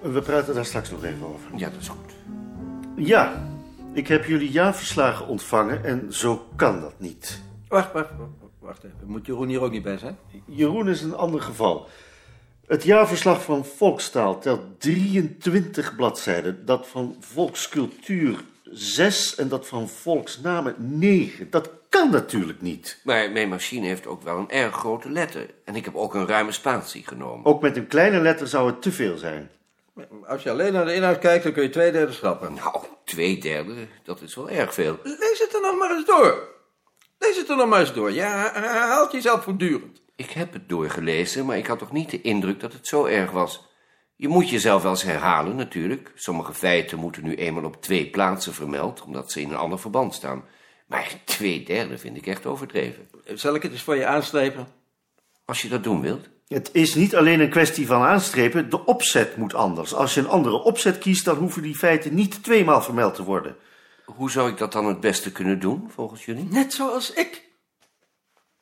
We praten daar straks nog even over. Ja, dat is goed. Ja, ik heb jullie jaarverslagen ontvangen en zo kan dat niet. Wacht, wacht, wacht, wacht even. Moet Jeroen hier ook niet bij zijn? Jeroen is een ander geval. Het jaarverslag van Volkstaal telt 23 bladzijden. Dat van Volkscultuur 6 en dat van Volksnamen 9. Dat kan natuurlijk niet. Maar mijn machine heeft ook wel een erg grote letter. En ik heb ook een ruime spatie genomen. Ook met een kleine letter zou het te veel zijn. Als je alleen naar de inhoud kijkt, dan kun je twee derde schrappen. Nou, twee derde, dat is wel erg veel. Lees het er nog maar eens door. Lees het er nog maar eens door. Je herhaalt jezelf voortdurend. Ik heb het doorgelezen, maar ik had toch niet de indruk dat het zo erg was. Je moet jezelf wel eens herhalen, natuurlijk. Sommige feiten moeten nu eenmaal op twee plaatsen vermeld, omdat ze in een ander verband staan. Maar twee derde vind ik echt overdreven. Zal ik het eens voor je aanstrepen? Als je dat doen wilt. Het is niet alleen een kwestie van aanstrepen, de opzet moet anders. Als je een andere opzet kiest, dan hoeven die feiten niet tweemaal vermeld te worden. Hoe zou ik dat dan het beste kunnen doen, volgens jullie? Net zoals ik.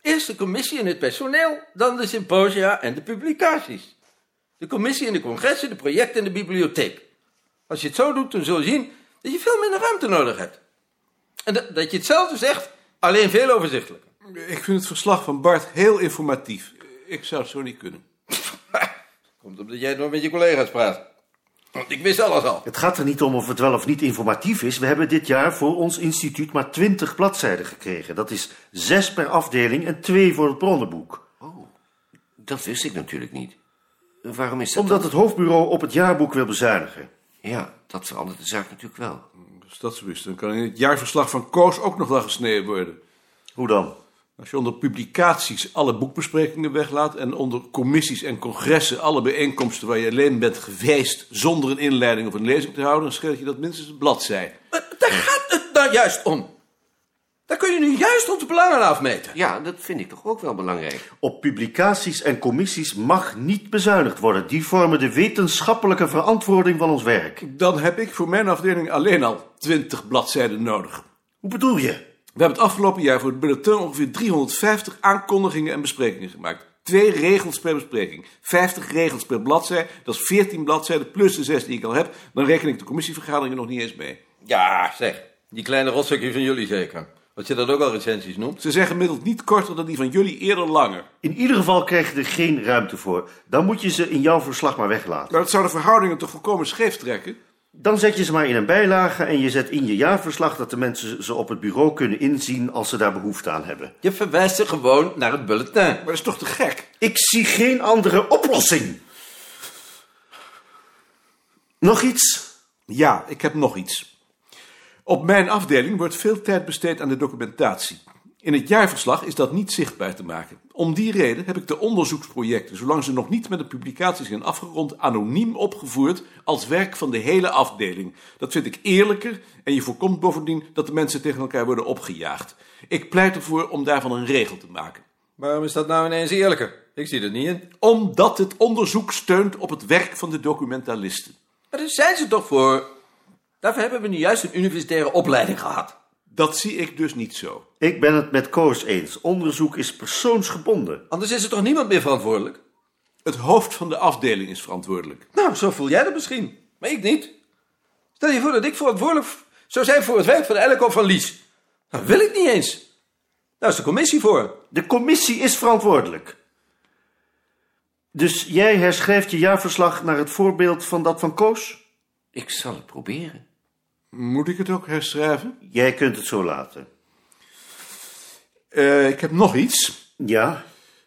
Eerst de commissie en het personeel, dan de symposia en de publicaties. De commissie en de congressen, de projecten en de bibliotheek. Als je het zo doet, dan zul je zien dat je veel minder ruimte nodig hebt. En dat, dat je hetzelfde zegt, alleen veel overzichtelijker. Ik vind het verslag van Bart heel informatief. Ik zou het zo niet kunnen. Komt omdat jij nog met je collega's praat. Want ik wist alles al. Het gaat er niet om of het wel of niet informatief is. We hebben dit jaar voor ons instituut maar 20 bladzijden gekregen. Dat is zes per afdeling en twee voor het bronnenboek. Dat wist ik natuurlijk niet. Waarom is dat Omdat dan? het hoofdbureau op het jaarboek wil bezuinigen. Ja, dat verandert de zaak natuurlijk wel. Als dat zo is, dan kan in het jaarverslag van Koos ook nog wel gesneden worden. Hoe dan? Als je onder publicaties alle boekbesprekingen weglaat en onder commissies en congressen alle bijeenkomsten waar je alleen bent geweest zonder een inleiding of een lezing te houden, dan scheelt je dat minstens een bladzij. Maar daar gaat het nou juist om. Daar kun je nu juist onze belangen afmeten. Ja, dat vind ik toch ook wel belangrijk. Op publicaties en commissies mag niet bezuinigd worden. Die vormen de wetenschappelijke verantwoording van ons werk. Dan heb ik voor mijn afdeling alleen al 20 bladzijden nodig. Hoe bedoel je? We hebben het afgelopen jaar voor het bulletin ongeveer 350 aankondigingen en besprekingen gemaakt. Twee regels per bespreking. 50 regels per bladzij. Dat is 14 bladzijden plus de 6 die ik al heb. Dan reken ik de commissievergaderingen nog niet eens mee. Ja, zeg. Die kleine rotzakje van jullie zeker. Wat je dat ook al recensies noemt. Ze zijn gemiddeld niet korter dan die van jullie, eerder langer. In ieder geval krijg je er geen ruimte voor. Dan moet je ze in jouw verslag maar weglaten. Maar dat zou de verhoudingen toch volkomen scheef trekken? Dan zet je ze maar in een bijlage en je zet in je jaarverslag dat de mensen ze op het bureau kunnen inzien als ze daar behoefte aan hebben. Je verwijst ze gewoon naar het bulletin. Maar dat is toch te gek? Ik zie geen andere oplossing. Nog iets? Ja, ik heb nog iets. Op mijn afdeling wordt veel tijd besteed aan de documentatie. In het jaarverslag is dat niet zichtbaar te maken. Om die reden heb ik de onderzoeksprojecten, zolang ze nog niet met de publicatie zijn afgerond, anoniem opgevoerd als werk van de hele afdeling. Dat vind ik eerlijker en je voorkomt bovendien dat de mensen tegen elkaar worden opgejaagd. Ik pleit ervoor om daarvan een regel te maken. Waarom is dat nou ineens eerlijker? Ik zie er niet in. Omdat het onderzoek steunt op het werk van de documentalisten. Maar daar zijn ze toch voor? Daarvoor hebben we nu juist een universitaire opleiding gehad. Dat zie ik dus niet zo. Ik ben het met Koos eens. Onderzoek is persoonsgebonden. Anders is er toch niemand meer verantwoordelijk? Het hoofd van de afdeling is verantwoordelijk. Nou, zo voel jij dat misschien. Maar ik niet. Stel je voor dat ik verantwoordelijk zou zijn voor het werk van Elke of van Lies. Dat wil ik niet eens. Daar is de commissie voor. De commissie is verantwoordelijk. Dus jij herschrijft je jaarverslag naar het voorbeeld van dat van Koos? Ik zal het proberen. Moet ik het ook herschrijven? Jij kunt het zo laten. Eh, ik heb nog iets. Ja?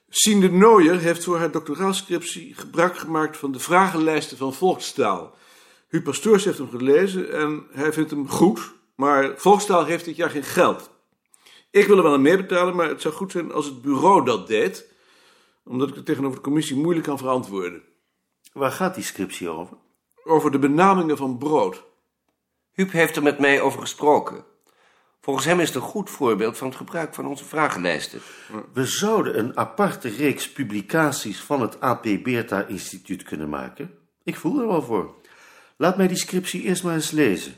Sien de Nooier heeft voor haar doctoraalscriptie gebruik gemaakt van de vragenlijsten van Volkstaal. Huub Pastoors heeft hem gelezen en hij vindt hem goed, maar Volkstaal heeft dit jaar geen geld. Ik wil er wel aan meebetalen, maar het zou goed zijn als het bureau dat deed, omdat ik het tegenover de commissie moeilijk kan verantwoorden. Waar gaat die scriptie over? Over de benamingen van brood. Huub heeft er met mij over gesproken. Volgens hem is het een goed voorbeeld van het gebruik van onze vragenlijsten. We zouden een aparte reeks publicaties van het AP Beerta Instituut kunnen maken. Ik voel er wel voor. Laat mij die scriptie eerst maar eens lezen.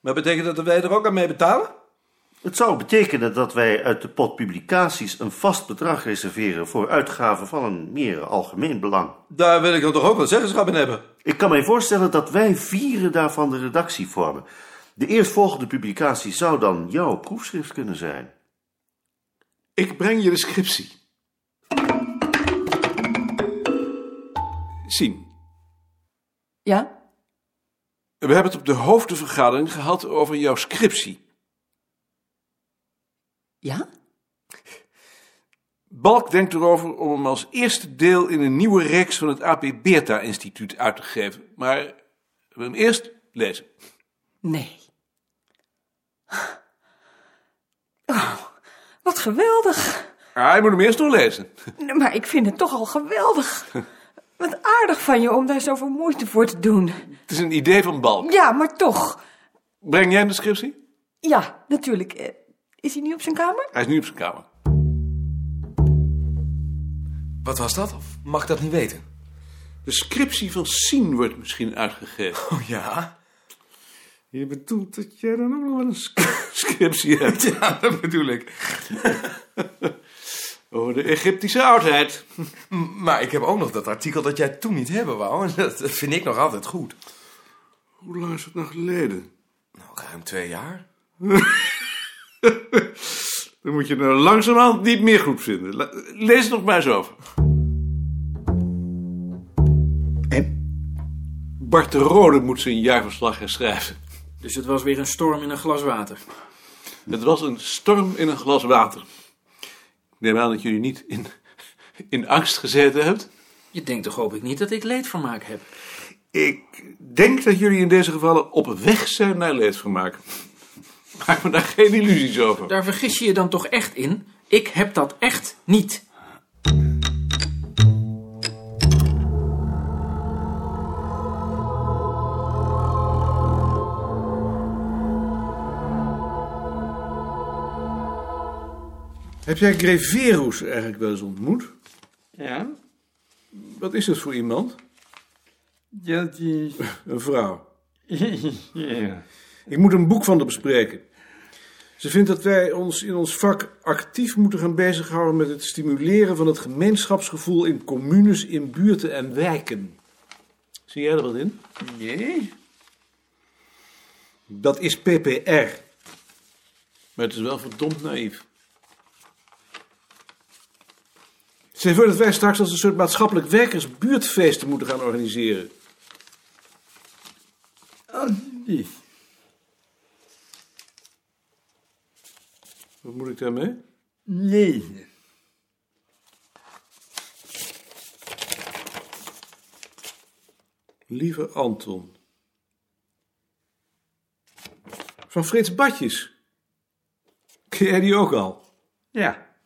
Maar betekent dat wij er ook aan mee betalen? Het zou betekenen dat wij uit de pot publicaties een vast bedrag reserveren voor uitgaven van een meer algemeen belang. Daar wil ik dan toch ook wel zeggenschap in hebben. Ik kan mij voorstellen dat wij vieren daarvan de redactie vormen. De eerstvolgende publicatie zou dan jouw proefschrift kunnen zijn. Ik breng je de scriptie. Sien, Ja? we hebben het op de hoofdvergadering gehad over jouw scriptie. Ja? Balk denkt erover om hem als eerste deel in een nieuwe reeks van het AP Beerta Instituut uit te geven. Maar we hem eerst lezen. Nee. Oh, wat geweldig. Ah, je moet hem eerst nog lezen. Maar ik vind het toch al geweldig. Wat aardig van je om daar zoveel moeite voor te doen. Het is een idee van Balk. Ja, maar toch. Breng jij hem de scriptie? Ja, natuurlijk. Eh, Is hij nu op zijn kamer? Hij is nu op zijn kamer. Wat was dat? Of mag ik dat niet weten? De scriptie van Sien wordt misschien uitgegeven. Oh ja? Je bedoelt dat jij dan ook nog wel een sc- scriptie hebt Ja, dat bedoel ik. over de Egyptische oudheid. Maar ik heb ook nog dat artikel dat jij toen niet hebben wou. En dat dat vind ik nog altijd goed. Hoe lang is het nou geleden? Nou, ruim twee jaar. Dan moet je nou langzamerhand niet meer goed vinden. Lees het nog maar eens over. En? Bart de Rode moet zijn jaarverslag herschrijven. Dus het was weer een storm in een glas water. Het was een storm in een glas water. Ik neem aan dat jullie niet in, in angst gezeten hebt. Je denkt toch hoop ik niet dat ik leedvermaak heb? Ik denk dat jullie in deze gevallen op weg zijn naar leedvermaak. Maak me daar geen illusies over. Daar vergis je je dan toch echt in? Ik heb dat echt niet. Heb jij Greverus eigenlijk wel eens ontmoet? Ja, Wat is dat voor iemand? dat is... Een vrouw. ja. Ik moet een boek van haar bespreken. Ze vindt dat wij ons in ons vak actief moeten gaan bezighouden met het stimuleren van het gemeenschapsgevoel in communes, in buurten en wijken. Zie jij er wat in? Nee? Dat is PPR. Maar het is wel verdomd naïef. Zij voor dat wij straks als een soort maatschappelijk werkers buurtfeesten moeten gaan organiseren. Alsjeblieft. Wat moet ik daarmee? Lezen. Lieve Anton. Van Frits Badjes. Ken jij die ook al? Ja.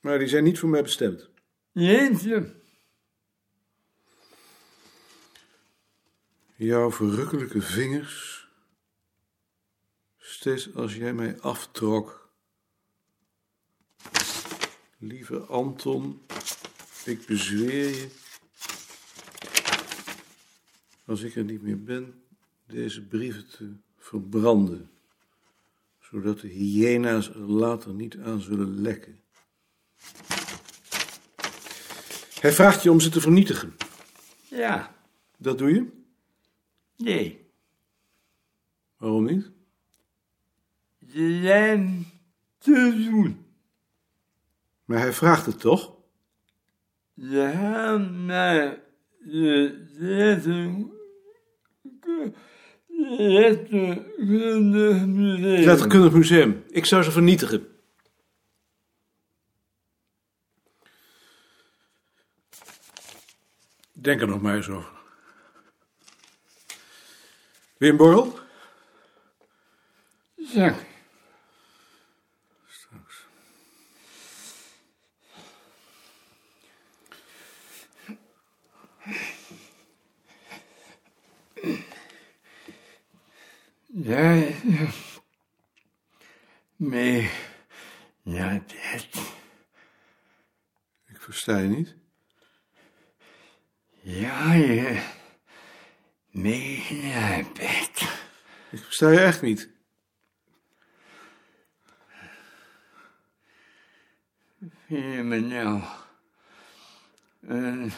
Maar die zijn niet voor mij bestemd. Lezen. Jouw verrukkelijke vingers. Steeds als jij mij aftrok. Lieve Anton, ik bezweer je. Als ik er niet meer ben, deze brieven te verbranden. Zodat de hyena's er later niet aan zullen lekken. Hij vraagt je om ze te vernietigen. Ja. Dat doe je? Nee. Waarom niet? Ze zijn te zoet. Maar hij vraagt het toch? Ze gaan naar de letter... letterkundig museum. Letterkundig museum. Ik zou ze vernietigen. Denk er nog maar eens over. Weer een borrel? Zak. Straks. Ja, ja. Nee. Ja, dat. Ik versta je niet. Ja, ja. Megabyte. Ik versta je echt niet. Nou een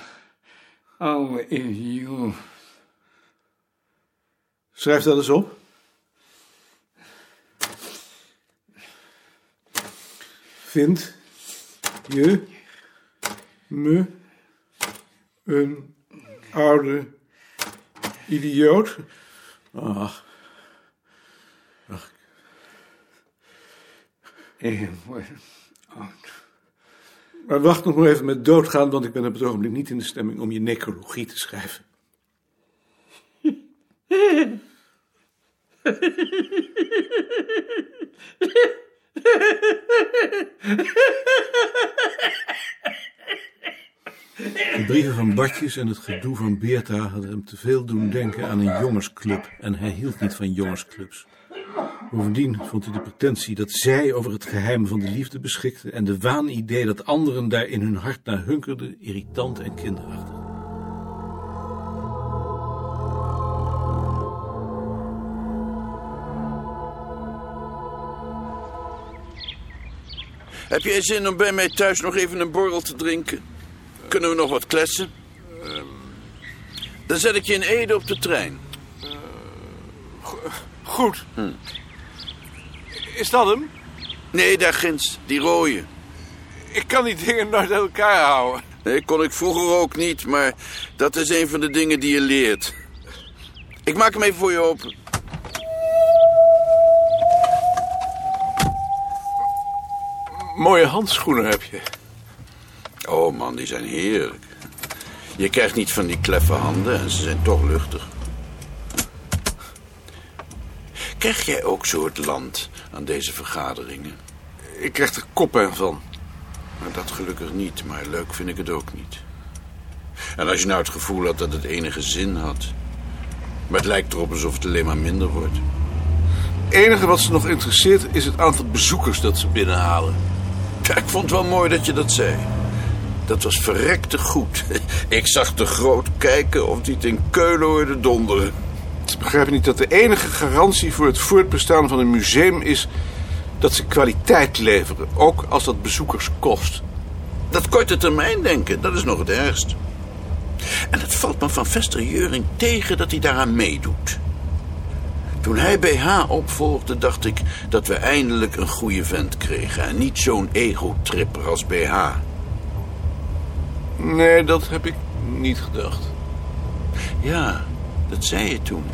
oude idioot. Schrijf dat eens op. Vind je me een oude idioot? Ach, Word oud. maar wacht nog maar even met doodgaan, want ik ben op het ogenblik niet in de stemming om je necrologie te schrijven. De brieven van Bartjes en het gedoe van Beerta hadden hem te veel doen denken aan een jongensclub. En hij hield niet van jongensclubs. Bovendien vond hij de pretentie dat zij over het geheim van de liefde beschikten en de waanidee dat anderen daar in hun hart naar hunkerden irritant en kinderachtig. Heb jij zin om bij mij thuis nog even een borrel te drinken? Kunnen we nog wat kletsen? Dan zet ik je in Ede op de trein. Goed. Is dat hem? Nee, daar ginds, die rode. Ik kan die dingen nooit uit elkaar houden. Nee, kon ik vroeger ook niet, maar dat is een van de dingen die je leert. Ik maak hem even voor je open. Mooie handschoenen heb je. Oh man, die zijn heerlijk. Je krijgt niet van die kleffe handen en ze zijn toch luchtig. Krijg jij ook zo het land aan deze vergaderingen? Ik krijg er koppijn van. Nou, dat gelukkig niet, maar leuk vind ik het ook niet. En als je nou het gevoel had dat het enige zin had... maar het lijkt erop alsof het alleen maar minder wordt. Het enige wat ze nog interesseert is het aantal bezoekers dat ze binnenhalen. Ja, ik vond het wel mooi dat je dat zei. Dat was verrekte goed. Ik zag te groot kijken of die het in Keulen hoorde donderen. Ze begrijpen niet dat de enige garantie voor het voortbestaan van een museum is dat ze kwaliteit leveren, ook als dat bezoekers kost. Dat korte termijn denken, dat is nog het ergst. En het valt me van Vester Jeuring tegen dat hij daaraan meedoet. Toen hij BH opvolgde, dacht ik dat we eindelijk een goede vent kregen. En niet zo'n ego-tripper als BH. Nee, dat heb ik niet gedacht. Ja, dat zei je toen.